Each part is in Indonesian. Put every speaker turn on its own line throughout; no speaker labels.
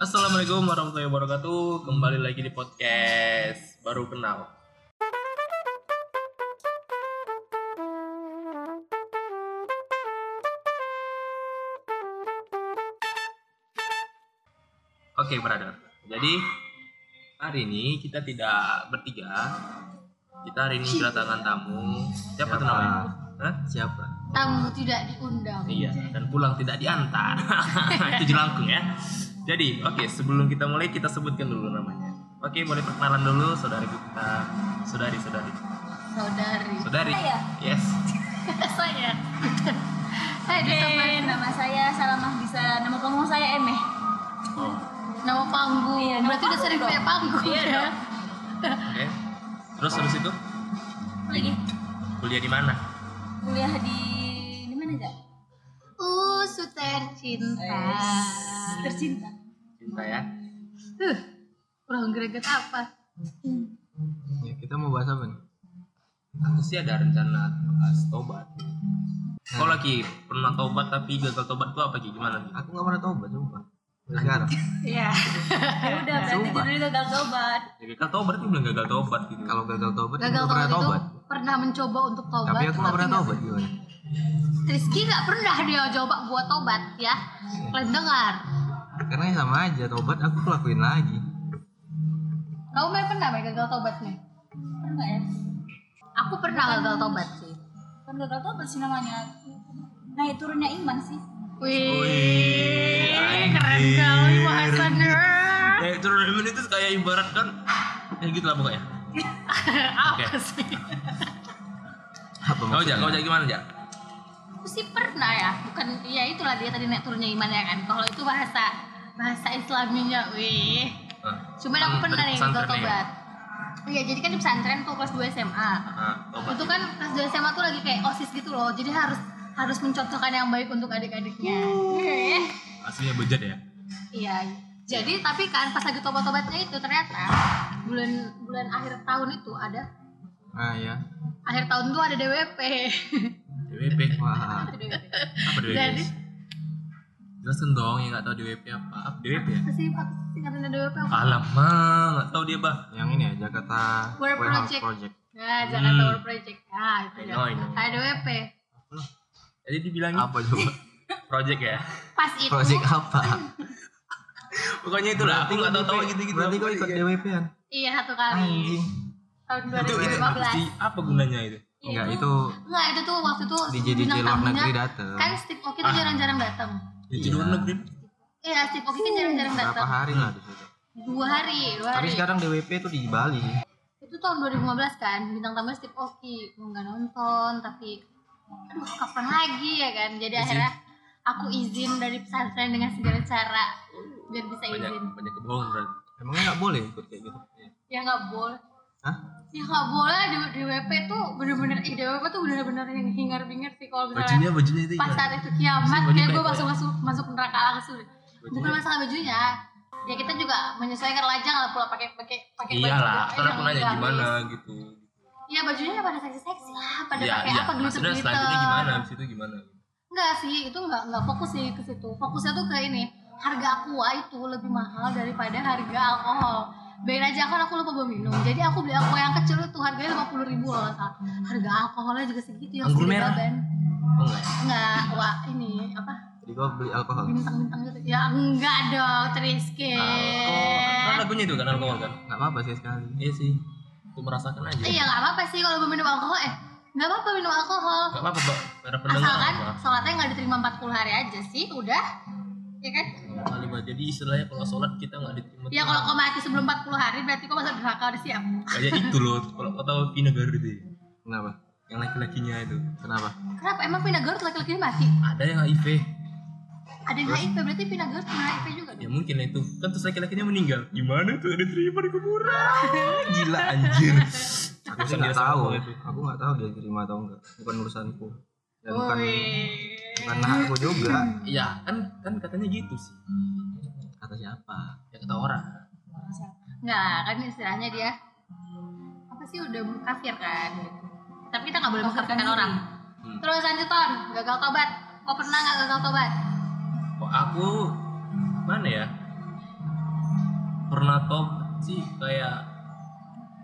Assalamualaikum warahmatullahi wabarakatuh. Kembali lagi di podcast baru kenal. Oke, brother. Jadi hari ini kita tidak bertiga. Kita hari ini kedatangan tamu. Siapa, tuh namanya? Hah?
Siapa?
tamu tidak diundang.
Iya, dan pulang tidak diantar. Itu jelangkung ya. Jadi, oke, sebelum kita mulai kita sebutkan dulu namanya. Oke, boleh perkenalan dulu saudari kita. Saudari, saudari.
Saudari.
Saudari.
Saya?
Yes.
saya.
Oke,
teman
nama saya Salamah bisa nama panggung saya Emeh.
Oh,
nama panggung.
Iya, nama
Berarti udah sering punya panggung
Iya
ya.
dong.
oke. Terus habis itu
Lagi
kuliah di mana?
kuliah di di mana?
Uh, suter cinta.
Tercinta.
Cinta ya.
Uh, kurang greget apa?
Ya, kita mau bahas apa nih?
Aku sih ada rencana bahas tobat. Kau lagi pernah tobat tapi gagal tobat tuh apa Ki? Gimana?
Aku nggak pernah tobat, sumpah. Sampai Sekarang.
Iya.
Ya udah berarti
Sumpah.
judulnya gagal tobat.
Ya, gagal tobat itu bilang gagal tobat gitu.
Kalau gagal tobat,
Gagal
aku pernah
tobat itu
tobat.
pernah mencoba untuk tobat.
Tapi aku nggak pernah tobat gimana?
Rizky nggak pernah dia coba buat tobat ya. Kalian dengar?
Karena ya sama aja tobat aku lakuin lagi.
Kamu Mel pernah Mel gagal tobat nih?
Pernah ya?
Aku pernah gagal tobat sih.
Kan gagal tobat sih namanya. Naik turunnya iman sih.
Wih,
anjir.
keren kali bahasannya.
Ya, itu itu kayak ibarat kan ya gitu lah pokoknya.
Apa
Oke.
sih?
Apa
Kau jak, kau jak gimana jak?
Aku sih pernah ya, bukan ya itulah dia tadi naik turunnya iman ya kan. Kalau itu bahasa bahasa Islaminya, wih.
Nah,
Cuman aku
kan
pernah nih
pesantren ya?
tobat. Iya, jadi kan di pesantren tuh kelas 2 SMA.
Nah.
Itu kan kelas 2 SMA tuh lagi kayak OSIS gitu loh. Jadi harus harus mencontohkan yang baik untuk adik-adiknya. Iya.
Aslinya bejat ya.
Iya. Jadi tapi kan pas lagi tobat-tobatnya itu ternyata bulan bulan akhir tahun itu ada
Ah ya.
akhir tahun tuh ada DWP.
DWP.
Wah.
Apa DWP?
Jadi
Jelasin dong yang nggak tahu DWP apa. Apa DWP ya?
apa sih apa sih singkatan DWP apa?
Alamak, nggak tahu dia bah.
Yang ini ya Jakarta
World Project.
Project.
Nah, Jakarta
Hmm.
World Project. Nah, itu. Ada DWP.
Jadi dibilangin
Apa coba?
project ya.
Pas itu
Project apa?
Pokoknya itulah. Aku nggak tahu tahu gitu-gitu.
Berarti kau ikut DWP kan?
iya satu kali
Anjing.
tahun
Itu itu apa sih?
2015.
Apa gunanya itu?
Enggak, itu
Enggak, itu tuh waktu itu
di
bintang
luar negeri dateng.
kan Steve Oki tuh jarang-jarang datang.
Ya, Jadi luar negeri.
Iya, Steve Oki kan jarang-jarang
Berapa
datang.
hari lah di situ.
Dua hari, dua
Tapi
hari.
sekarang DWP tuh di Bali.
itu tahun 2015 kan bintang tamunya Steve Oki mau nggak nonton tapi aduh kapan lagi ya kan jadi
Izin.
akhirnya aku izin dari pesantren dengan segala cara biar bisa
Banyak
izin
banyak kebohongan.
Emangnya nggak boleh ikut kayak gitu?
ya nggak boleh
Hah?
ya nggak boleh di DWP tuh bener-bener ih DWP tuh bener-bener yang hingar bingar sih kalau
Bajunya
misalnya
bajunya itu
pas
ya.
saat itu kiamat kayak gue masuk masuk masuk neraka langsung bukan
Bajunya-
masalah bajunya ya kita juga menyesuaikan lajang lah pula pakai pakai pakai baju
Iyalah,
yang
kan aku nanya gimana gitu.
Iya bajunya pada seksi-seksi lah, pada
Iya,
pakai
iya.
apa glitter
Maksudnya
glitter.
selanjutnya gimana? Habis itu gimana?
Enggak sih, itu enggak enggak fokus sih ke situ. Fokusnya tuh ke ini, harga aqua itu lebih mahal daripada harga alkohol. Bayar aja kan aku lupa bawa minum. Jadi aku beli aqua yang kecil itu harganya lima puluh ribu loh salah. Harga alkoholnya juga segitu yang
Anggur merah?
baban.
Oh enggak. ya?
Enggak, wah ini apa?
Jadi kau beli alkohol.
Bintang-bintang gitu. Ya enggak dong, Triske.
Alkohol. Kan lagunya itu kan alkohol kan?
Nggak apa-apa sih sekali.
Iya sih. Aku merasakan aja.
Iya nggak apa-apa sih kalau minum alkohol eh nggak apa-apa minum alkohol.
Gak apa-apa,
asalkan sholatnya nggak diterima 40 hari aja sih udah ya kan
Kali Mbak. Jadi istilahnya kalau sholat kita nggak diterima.
ya kalau kau mati sebelum 40 hari berarti kau masuk neraka udah siap
Kayak itu loh. Kalau kau tahu Vina Garut itu. ya,
Kenapa?
Yang laki-lakinya itu.
Kenapa?
kenapa emang Vina Garut laki-lakinya mati
Ada yang HIV.
ada yang HIV berarti Vina Garut kena HIV juga
Ya
dong
mungkin lah itu. Kan terus laki-lakinya meninggal. Gimana tuh diterima di kuburan? Gila anjir.
Aku sih nggak tahu. Aku nggak tahu dia terima atau enggak. Bukan urusanku. Dan bukan
Wih.
Bukan hakku juga.
Iya, kan kan katanya gitu sih.
Kata siapa?
Ya kata orang.
nggak kan istilahnya dia apa sih udah kafir kan tapi kita nggak boleh mengkafirkan
diri.
orang
Hmm.
terus lanjut ton gagal tobat kau pernah nggak gagal tobat
Kok aku mana ya? pernah tobat sih kayak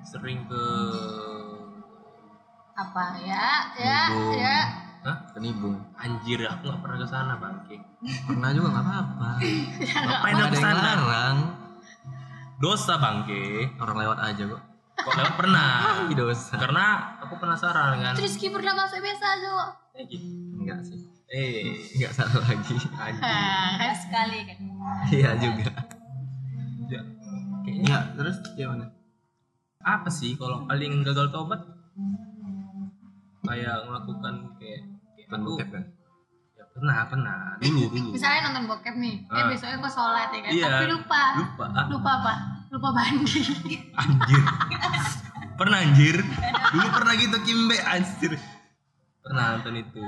sering ke
apa ya ya
Ibu.
ya
Hah?
Penibung.
Anjir, aku nggak pernah ke sana, Bangke.
Pernah juga nggak apa-apa.
Ngapain aku
ada
ke sana?
larang.
Dosa, Bangke.
Orang lewat aja kok.
Kok lewat pernah?
Ih, dosa.
Karena aku penasaran kan.
terus Rizky pernah masuk biasa aja kok
Kayak gitu.
Enggak sih.
Eh,
Enggak salah lagi.
anjir.
sekali kan
Iya juga.
Ya, Kayaknya
Ya, terus gimana?
apa sih kalau paling gagal tobat? Kayak melakukan kayak,
Kan
aku
bokep kan?
ya pernah pernah. Dulu dulu.
Misalnya nonton bokep nih eh
Ah.
besoknya kok sholat ya kan?
Iya.
tapi lupa.
Lupa. Ah,
lupa apa lupa mandi
anjir. Pernah anjir? Dulu pernah gitu kimbe anjir. Pernah nonton itu.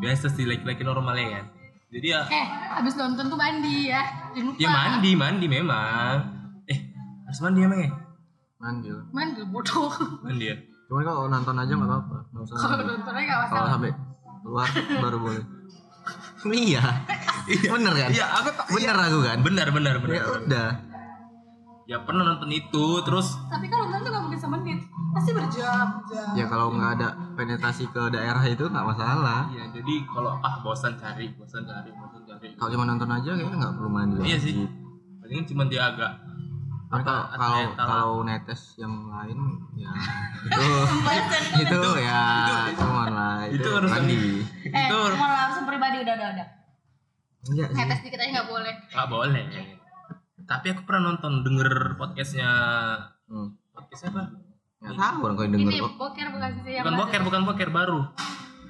Biasa sih laki-laki normalnya kan. Jadi ya
eh abis nonton tuh mandi ya. Jangan lupa.
Ya mandi mandi memang. Eh harus mandi emang ya?
Mandi lah.
mandi bodoh.
Mandi ya?
Cuman kalau nonton aja nggak apa-apa. Nggak usah.
kalau
mandi.
nontonnya gak
Kalau
masalah
sampai keluar baru boleh. iya. Bener kan?
iya aku tak
Bener aku kan?
benar benar
Ya
benar
udah.
ya pernah nonton itu terus
tapi kalau nonton tuh gak mungkin semenit pasti berjam-jam
Ya kalau nggak ada penetrasi ke daerah itu nggak masalah.
ya jadi kalau ah bosan cari bosan cari bosan cari
Kalau cuma nonton aja kayaknya nggak perlu mandi.
iya sih palingan cuma dia agak
Tapi kalau kalau netes yang lain ya itu itu ya cuma lah itu,
itu urusan
mandi.
eh
Itu-
mau langsung pribadi udah udah udah.
Enggak sih.
ngetes dikit aja gak boleh.
Nggak boleh. Tapi aku pernah nonton denger podcastnya
Hmm.
podcast apa?
Nggak tahu orang kau yang denger
ini boker bukan sih yang
bukan boker bukan boker baru.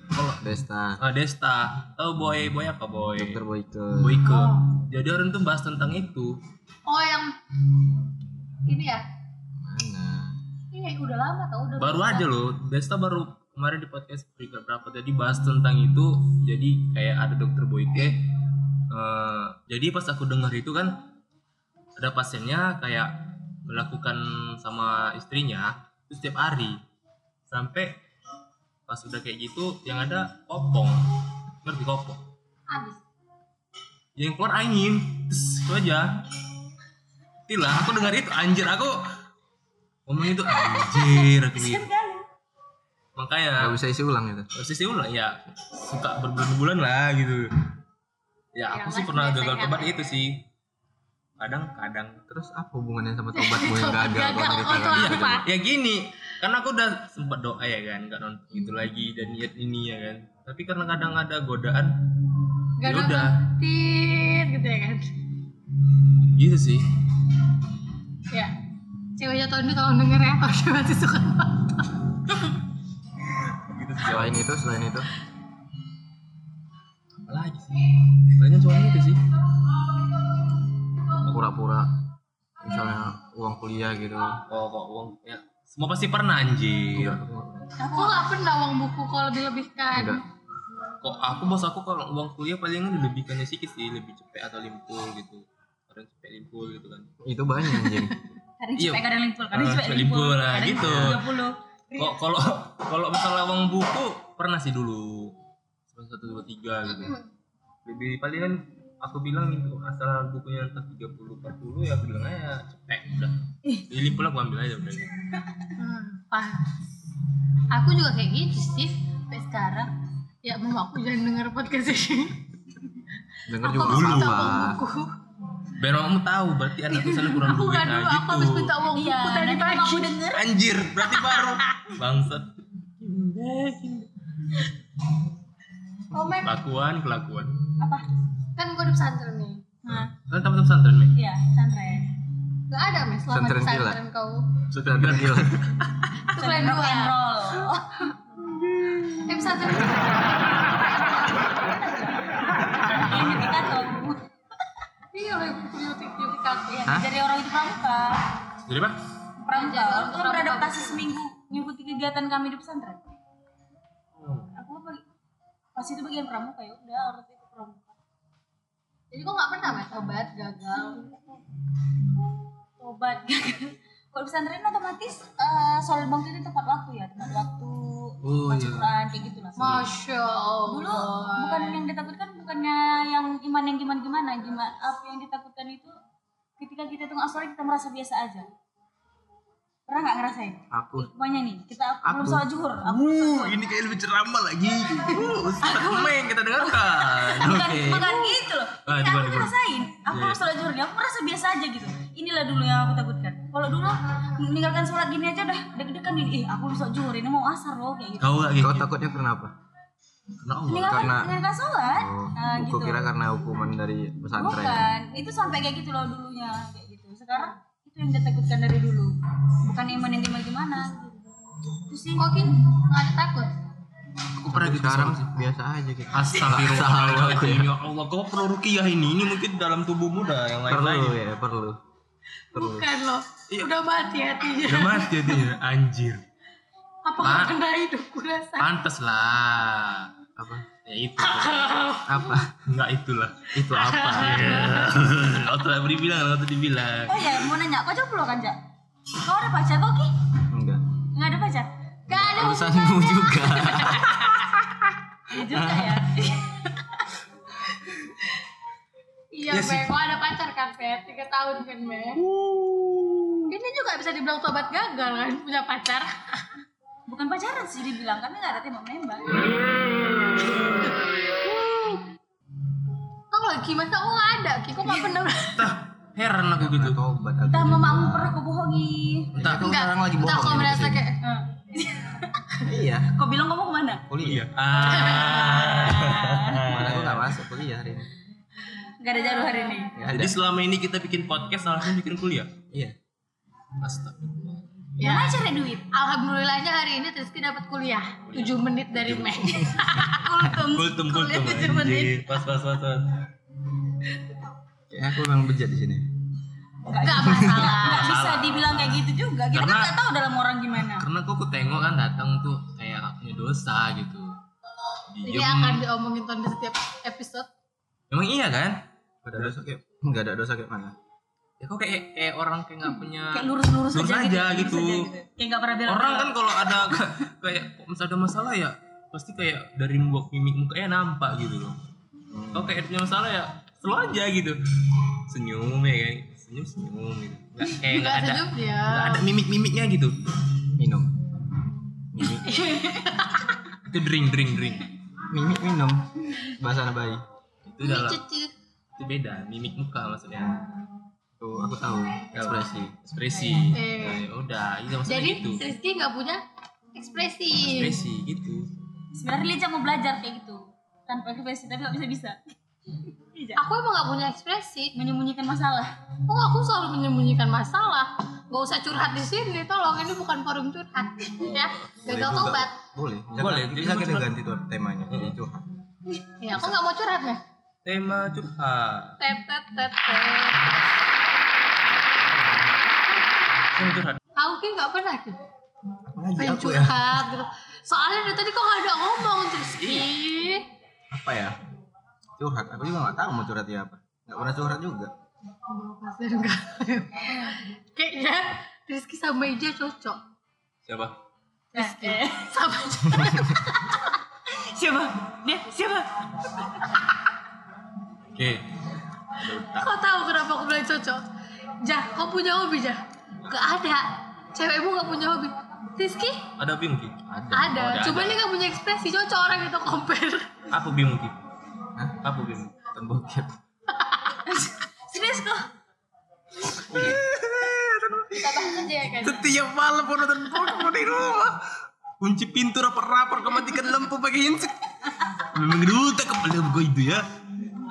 Kalau
Desta,
ah, Desta. Tahu boy boy apa boy?
Dokter Boyke.
Boyke. Jadi orang tuh bahas tentang itu.
Oh yang ini ya
Mana?
ini udah lama tau udah
baru aja loh Desta baru kemarin di podcast berikut berapa jadi bahas tentang itu. Jadi kayak ada dokter Boyke eh, jadi pas aku dengar itu kan ada pasiennya kayak melakukan sama istrinya itu setiap hari. Sampai pas udah kayak gitu yang ada kopong. Ngerti kopong?
Habis.
Yang keluar angin. Terus, itu aja. Tila aku dengar itu anjir aku ngomong itu anjir aku gitu.
Nggak
makanya
bisa isi ulang itu.
posisi ulang ya suka berbulan-bulan lah gitu. Ya aku
Ya,
sih pernah gagal tobat itu sih. Kadang kadang.
Terus apa hubungannya sama tobatmu yang gagal?
Gagal, oh,
Iya,
apa?
ya gini karena aku udah sempat doa ya kan nggak nonton itu lagi dan niat ini ya kan. Tapi karena kadang ada godaan
gak
Ya udah.
tit gitu ya kan?
Gitu sih.
Ya ceweknya Tony tolong denger ya kalau dia masih suka nonton.
Gitu
Selain itu, selain itu,
apa lagi sih? Banyak cuma itu sih.
Pura-pura. Misalnya uang kuliah gitu.
oh kok uang? Ya semua pasti pernah anjir.
Enggak.
aku gak pernah uang buku kalau lebih-lebihkan
Enggak.
kok aku bos aku kalau uang kuliah palingan dilebihkannya sedikit sih lebih cepet atau limpul gitu. Kadang cepet limpul gitu kan.
Itu banyak anjing.
kadang
Iya.
cepet kadang limpul kadang
Ah,
cepet
cepet
limpul
nah,
kadang
gitu.
30
kok kalau kalau misalnya uang buku pernah sih dulu. Satu dua tiga gitu. Lebih palingan aku bilang itu asal bukunya entah 30 40 ya aku bilang aja cepet udah. Dilimpul aku ambil aja udah.
Hmm, pas. Aku juga kayak gitu sih sampai sekarang. Ya mau aku jangan denger podcast ini.
Dengar juga
uang buku
biar kamu tahu berarti anak tuh sana kurang
aku
duit
gak
nah
dulu aku habis
gitu.
minta uang
iya
buku tadi pagi
anjir berarti baru. Bangsat.
Oh
kelakuan kelakuan.
Apa?
Kan gue di pesantren nih.
Nah
kan teman pesantren nih?
Iya pesantren
gak ada Mes selama
Pesantren gila.
pesantren kau.
Pesantren gila.
rock
dua
and roll. Oh,
eh pesantren
ini kita tuh
iya loh yuk yuk yuk
ya,
Hah?
dari orang itu pramuka.
Jadi apa?
Pramuka.
Orang
aku kan beradaptasi seminggu mengikuti kegiatan kami di pesantren. Aku apa pas itu bagian pramuka ya udah orang itu pramuka.
Jadi kok gak pernah Mes obat gagal.
Obat kalau di pesantren otomatis eh soal bangku itu tepat waktu ya tepat waktu
Oh,
baca
iya.
Quran kayak gitu lah.
Masya allah
dulu bukan yang ditakutkan bukannya yang iman yang gimana gimana gimana apa yang ditakutkan itu nggak sholat kita merasa biasa aja pernah nggak ngerasain
Aku
Banyak nih kita belum
Aku.
sholat zuhur aku
Uh, ini kayak lebih ceramah lagi. Uh, Ustaz Meng kita dengarkan.
bukan
Oke.
bukan gitu loh
Ah,
Ini aku ngerasain aku
Iya.
belum sholat zuhur nih aku merasa biasa aja gitu inilah dulu yang aku takutkan kalau dulu meninggalkan sholat gini aja dah deg-degan gini ih aku belum sholat zuhur ini mau asar loh kayak gitu
Kau gak
kau
gitu?
takutnya kenapa?
Karena Allah.
meninggalkan
karena-
meninggalkan sholat
Oh,
nah,
aku
gitu
kira karena hukuman dari pesantren.
bukan itu sampai kayak gitu loh dulunya kayak sekarang itu yang ditakutkan dari dulu bukan iman yang gimana gimana itu sih
Kok Kin? Nggak ada takut?
Aku pernah gitu
Sekarang
sih.
biasa aja gitu.
Astagfirullahaladzim ya Allah kau perlu rukiah ini ini mungkin dalam tubuhmu dah yang lain
Perlu
lain
ya, perlu. Perlu.
Bukan loh.
Iya.
Udah mati hatinya.
udah mati dia anjir
Apa pernah hidup rasa?
pantas lah
Apa?
Ya itu
Apa?
enggak itulah
Itu apa?
kau telah beri bilang kau tadi bilang
oh ya mau nanya kau jomblo kan jak kau ada pacar kok ki
Enggak.
nggak ada pacar
Gak ada
Urusanmu juga.
Iya juga ya
Iya,
Iya sih.
Bang. Kok ada pacar kan, Pet? Tiga tahun kan, Bang? Ini juga bisa dibilang sobat gagal kan, punya pacar.
bukan pacaran sih dibilang kami nggak ada tembak menembak
Kau lagi masa kok nggak ada? Ki, kok nggak pernah?
Tah, heran aku gitu
Tobat aku.
entah mamamu pernah kau bohongi
entah
Aku sekarang lagi
Entah
bohong
kau
ini
merasa kayak
Eh,
Iya.
kau bilang kamu ke mana
Kuliah.
ah
Mana aku nggak masuk kuliah hari ini.
nggak ada jadwal hari ini
ada.
jadi selama ini kita bikin podcast langsung bikin kuliah
Iya.
Astagfirullah
Ya.
Gimana cari duit
Alhamdulillahnya hari ini Rizky dapat kuliah 7 menit dari Mei.
kultum
kultum kultum
Kuliah tujuh menit.
anjir pas pas pas pas
Kayaknya aku memang bejat di sini.
Gak masalah.
nggak bisa dibilang kayak gitu juga kita kan
Karena-
nggak tahu dalam orang gimana
karena kok aku tengok kan datang tuh kayak gak punya dosa gitu
Ini
diem
akan diomongin Ton di setiap episode.
emang iya kan
Gak ada dosa kayak ada dosa kayak mana?
Ya kok kayak kayak orang kayak nggak punya
kayak lurus-lurus
Lurus
aja,
aja
gitu,
gitu.
lurus aja kayak nggak pernah bilang
orang kan kalau ada kayak misalnya ada masalah ya pasti kayak dari mbok mimik mukanya nampak gitu loh kalau kayak punya masalah ya selalu aja gitu senyum ya kan senyum senyum gitu nggak kayak nggak
Gak
ada
ya.
nggak ada mimik mimiknya gitu
Minum. Mimik.
itu drink drink drink
Mimik minum. Bahasa anak bayi.
itu dalam itu beda mimik muka maksudnya
Tuh aku tahu ekspresi.
ekspresi
Eh.
Nah, ya udah itu maksudnya
Jadi
gitu
Rizky nggak punya ekspresi.
ekspresi gitu
sebenarnya Liza mau belajar kayak gitu tanpa ekspresi tapi nggak bisa bisa
Aku emang nggak punya ekspresi.
menyembunyikan masalah
Oh, aku selalu menyembunyikan masalah. Gak usah curhat di sini, tolong ini bukan forum curhat. ya, gagal tobat.
Boleh.
Boleh,
Bisa, kita ganti tuh temanya. Jadi curhat.
Ya, aku nggak mau curhat nih.
tema curhat
Tet tet tet
tema curhat
Aku ki nggak pernah ki.
Ngaji
Pengen
ya.
curhat gitu. Soalnya dari tadi kok nggak ada ngomong Rizky.
Apa ya? Curhat. Aku juga nggak tahu mau curhat ya apa. Nggak pernah curhat juga.
Pasti enggak. Kayaknya Rizky sama Ija cocok.
siapa
eh, eh.
Sama
siapa dia siapa
oke
Kau tahu kenapa aku bilang cocok? Jah, kau punya hobi Jah? Gak ada. Cewekmu gak punya hobi. Rizky?
ada hobi mungkin
Ada.
Ada.
Oh, ada,
Cuma
ada.
dia gak punya ekspresi. Cocok orang itu compare.
apa hobi mungkin
Hah?
apa hobi mungkin
Nonton bokep.
serius kok
Kita bahas aja ya kan.
setiap malam pun nonton Pokemon di rumah kunci pintu rapor-rapor kau matikan lampu pakai handset memang duta kepala gue itu ya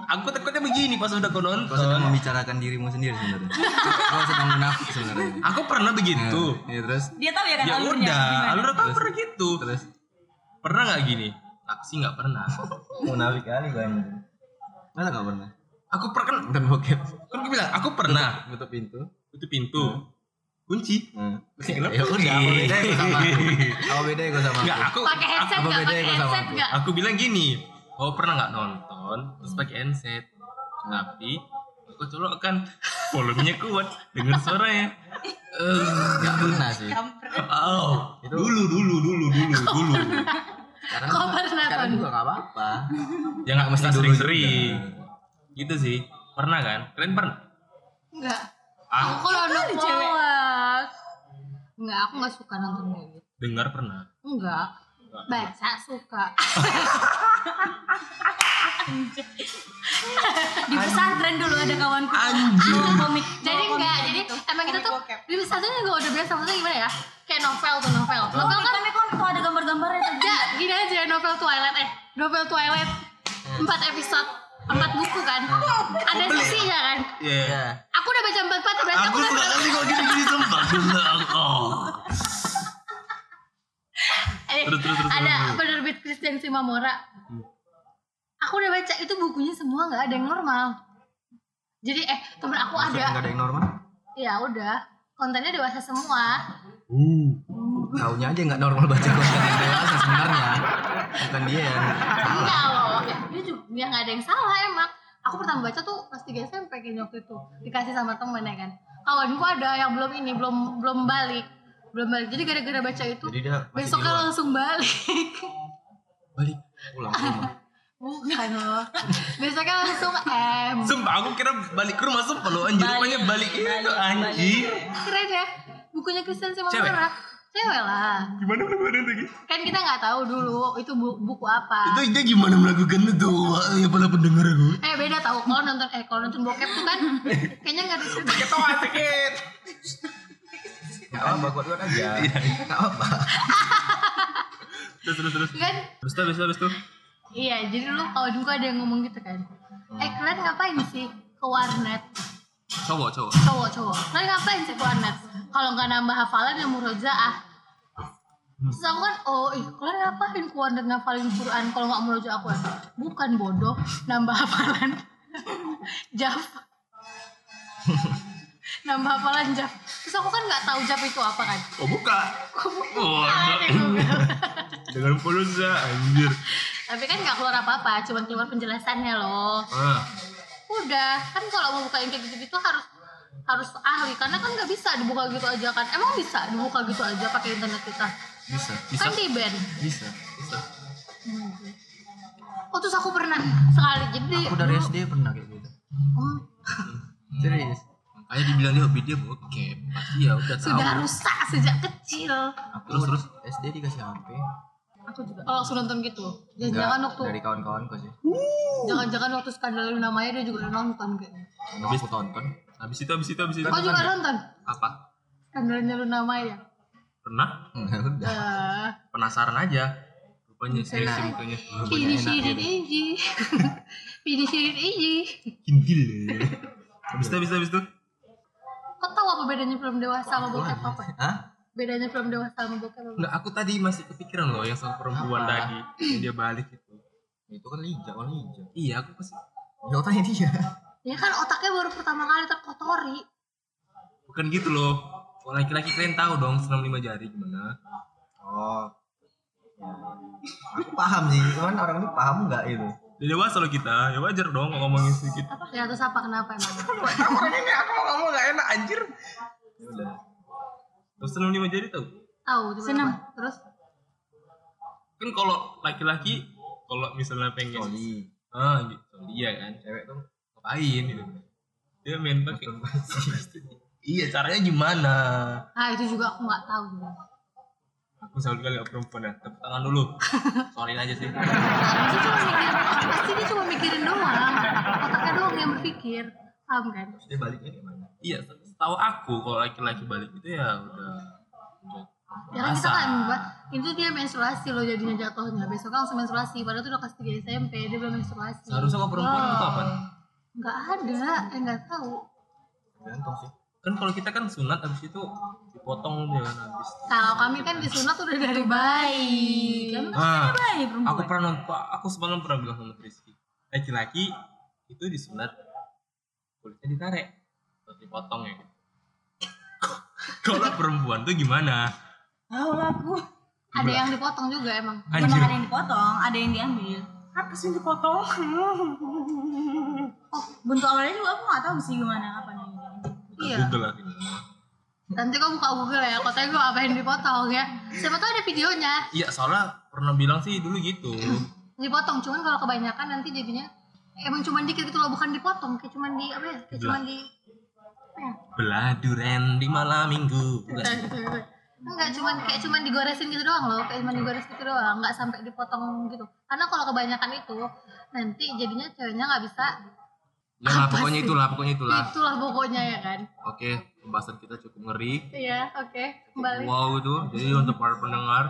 aku takutnya begini pas udah kau
Kau sedang
nonton
membicarakan dirimu sendiri sebenarnya. Kau sedang munafik sebenarnya.
aku pernah begitu
Iya terus.
dia tahu ya kan
ya
alurnya
udah alur aku pernah gitu
Terus.
pernah nggak gini taksi nggak pernah
Munafik kali gue anjing. Masa nggak pernah?
aku pernah kan
Nonton bokep.
kan aku bilang aku pernah
Tutup pintu.
itu pintu kunci
Hmm.
Ya
Ya udah, apa bedanya gue sama aku? Apa bedanya gue sama
Nggak,
aku?
aku
Pakai headset
apa bedanya sama aku?
gak?
aku bilang gini oh pernah nggak nonton terus pakai handset tapi aku colokkan volumenya kuat dengar suaranya Eh,
Gak pernah sih.
Oh dulu dulu dulu dulu dulu
Sekarang
Kau pernah,
sekarang
Ton?
juga gak apa-apa.
ya nggak mesti
Dulu
sering-sering gitu sih pernah kan kalian pernah
Enggak. Aku kalau
kali cewek.
Enggak, aku nggak suka nonton kayak gitu.
dengar pernah
Enggak. Baca suka.
Di pesantren dulu ada kawanku
Anjir.
bawa komik.
jadi enggak, jadi
gitu.
emang kita tuh
Komik
di pesantren juga udah biasa maksudnya gimana ya? Kayak novel tuh novel. Novel
Komik
kan
komik komik tuh ada gambar-gambarnya tuh.
enggak gini aja novel Twilight eh novel Twilight empat episode empat buku kan ada sisinya kan
Iya.
ya
aku udah baca empat empat berarti aku,
Aku
udah
suka kali kok Terus, terus, terus,
ada
terus.
penerbit Christian Simamora. Aku udah baca itu bukunya semua nggak ada yang normal. Jadi eh temen aku
maksudnya
ada.
nggak ada yang normal?
Ya udah kontennya dewasa semua.
Uh.
taunya aja nggak normal baca konten yang dewasa sebenarnya. Bukan dia yang salah.
Loh ya, dia juga dia nggak ada yang salah emang. Aku pertama baca tuh pas 3 SMP kayaknya waktu itu. Dikasih sama temen ya kan kawanku ada yang belum ini belum belum balik belum balik jadi gara-gara baca itu
jadi dia
besoknya langsung balik
balik pulang ke rumah
bukan loh besoknya langsung M
Sumpah aku kira balik ke rumah sumpah lo anjir rupanya balik itu anjir.
keren ya bukunya Kristen sama
Cewek?
Mora cewek lah
Gimana melakukan itu? Gi?
kan kita nggak tahu dulu itu bu- buku apa
Itu dia gimana melakukan itu? Ya para pendengar aku.
eh beda tahu kalau nonton eh kalau nonton bokep tuh kan kayaknya nggak ada cerita
Ketawa sakit.
Nggak apa kuat kuat aja nggak apa
Terus terus terus.
kan
Terus tuh, terus tuh, terus tuh.
Iya, jadi dulu kalau dulu ada yang ngomong gitu kan. Eh kalian ngapain sih ke warnet?
Cowok, cowok.
Cowok cowok. Kalian ngapain sih ke warnet? Kalau nggak nambah hafalan yang murojaah. Terus aku kan, oh ih kalian ngapain ke warnet ngafalin Quran kalau nggak murojaah aku? Bukan bodoh, nambah hafalan. Jaf. Nambah hafalan jaf. Terus aku kan nggak tahu jaf itu apa kan.
Oh, buka. Oh,
Ada di Google.
Dengan pulsa anjir.
Tapi kan nggak keluar apa-apa, cuma keluar penjelasannya loh.
Ah.
udah kan kalau mau buka yang kayak gitu gitu harus harus ahli karena kan nggak bisa dibuka gitu aja kan emang bisa dibuka gitu aja pakai internet kita
bisa
Bisa.
kan di band
bisa
Bisa.
oh terus aku pernah sekali jadi
aku dari
dulu-
SD pernah kayak gitu
Oh,
serius
Makanya dibilang dia hobi dia bokep. Pasti ya udah tahu.
sudah rusak sejak kecil
aku
Terus, terus?
SD dikasih HP
aku juga kalau langsung nonton gitu
Enggak,
jangan-jangan waktu
dari kawan-kawanku sih
jangan-jangan waktu skandal Luna Maya dia juga udah nonton kayaknya
nggak aku tonton
Habis itu habis itu habis itu.
kau juga nonton
Apa?
skandalnya Luna Maya
Pernah?
Udah
Eh,
Penasaran aja. Rupanya
Enak.
mukanya.
finishin ini finishin ini
Kintil. Habis itu habis itu habis itu.
Apa bedanya film dewasa sama bokep apa
Hah?
bedanya film dewasa sama bokep apa
Enggak, aku tadi masih kepikiran loh yang soal perempuan
Apa?
tadi yang dia balik itu.
itu kan lija kan lija
Iya, aku pasti
ya tanya dia
Ya kan otaknya baru pertama kali terkotori.
bukan gitu loh. Kalau laki-laki kalian tahu dong senam lima jari gimana?
oh ya. aku paham sih cuman orang ini paham nggak itu
Udah dewasa loh kita, ya wajar dong kalau ngomongin sedikit.
Ya terus apa kenapa emang?
Kamu ini aku mau ngomong gak enak anjir.
ya udah
Terus senam lima jari tahu?
Tahu
Senam.
apa? Terus
Kan kalau laki-laki kalau misalnya pengen
Oli
ah gitu iya kan
cewek tuh
ngapain gitu dia main pakai iya caranya gimana
ah itu juga aku nggak tahu juga.
Selalu kali gak perempuan ya tepuk tangan dulu soalin aja sih
Dia cuma mikirin, pasti dia cuma mikirin doang. Otaknya doang yang berpikir. Paham kan?
Terus dia baliknya gimana
iya tahu aku kalau laki-laki balik itu ya udah
Ya kan kita kan itu dia menstruasi loh jadinya jatuhnya. Besok kan langsung menstruasi. Padahal itu udah kelas 3 SMP, dia belum menstruasi.
seharusnya kalau perempuan itu apa
Nggak ada, eh nggak tahu.
gantung sih
kan kalau kita kan sunat habis itu dipotong dia kan habis
Kalau kami kan disunat udah dari bayi.
Kamu kan
Ah,
sudah bayi perempuan.
aku pernah nonton aku semalam pernah bilang sama Rizky laki-laki itu disunat kulitnya ditarik terus dipotong ya kalau perempuan tuh gimana
Tahu aku.
Ada yang dipotong juga emang.
Bukan
anjir
ada yang dipotong, ada yang diambil.
apa sih yang dipotong
Oh, bentuk awalnya juga aku nggak tahu sih gimana ini.
Iya.
Google lah
Nanti kau buka Google ya, katanya gue apa yang dipotong ya. Siapa tahu ada videonya.
iya soalnya pernah bilang sih dulu gitu
Dipotong, cuman kalau kebanyakan nanti jadinya emang cuma dikit gitu loh, bukan dipotong, kayak cuman di apa ya? Kayak cuman di ya?
belah duren di malam minggu Bukan.
Enggak cuman kayak cuman digoresin gitu doang loh, kayak cuman digores gitu doang, nggak sampai dipotong gitu. Karena kalau kebanyakan itu nanti jadinya ceweknya nggak bisa.
Ya lah pokoknya
sih?
itulah pokoknya itulah
Itulah pokoknya ya kan.
oke pembahasan kita cukup ngeri
Iya, oke, kembali.
wow itu jadi untuk para pendengar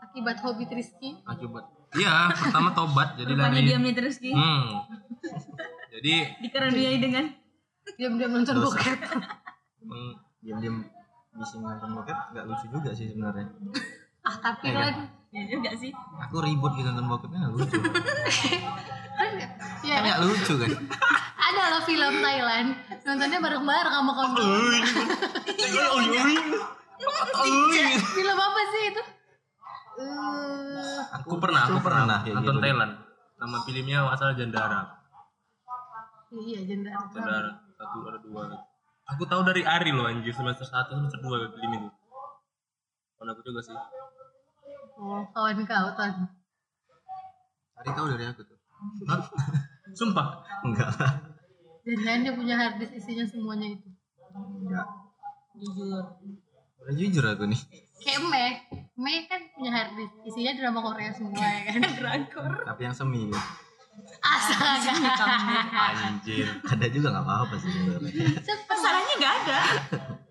Akibat hobi Triski.
akibat iya pertama tobat jadi
Rupanya
dari
diamnya terus Ki.
hmm jadi
Dikaruniai dengan
Diam-diam nonton bokep.
diam-diam bisa nonton bokep nggak lucu juga sih sebenarnya
Ah, tapi
Iya
kan
ya juga sih.
aku ribut gitu nonton bokepnya nggak lucu
kan ya
kan nggak lucu kan
ada loh film Thailand. Nontonnya bareng-bareng sama kamu film apa sih itu? Eh,
aku pernah aku pernah nonton
gitu.
Thailand nama filmnya asal Jandara.
iya jendela
Jandara satu ada dua. Aku tahu dari Ari loh anjir. Semester satu semester dua film itu. Kawan aku juga sih.
Oh kawan kau ton.
Ari tahu dari aku tuh.
Hah? sumpah?
Enggak. lah
jangan dia punya harddisk isinya semuanya itu.
Enggak
Jujur.
udah jujur aku nih.
Kayak Mei Mei kan punya harddisk isinya drama Korea semua ya kan?
Drakor.
tapi yang semi. Gitu.
astaga
anjir.
Ada juga nggak apa-apa sih sebenarnya.
Masalahnya nggak ada.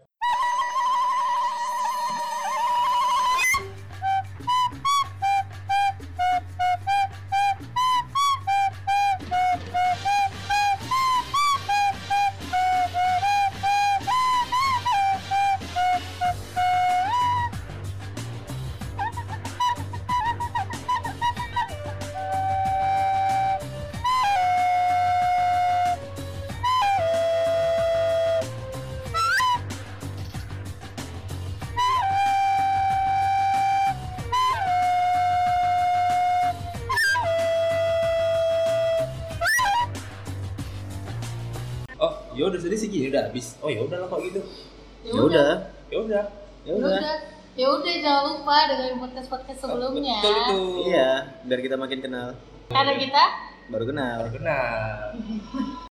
segini udah habis. Oh ya udah lah kok gitu.
Ya udah.
Ya udah.
Ya
Ya udah. Ya udah jangan lupa dengerin podcast podcast sebelumnya.
Betul itu.
Iya biar kita makin kenal.
Karena kita
baru kenal.
Kenal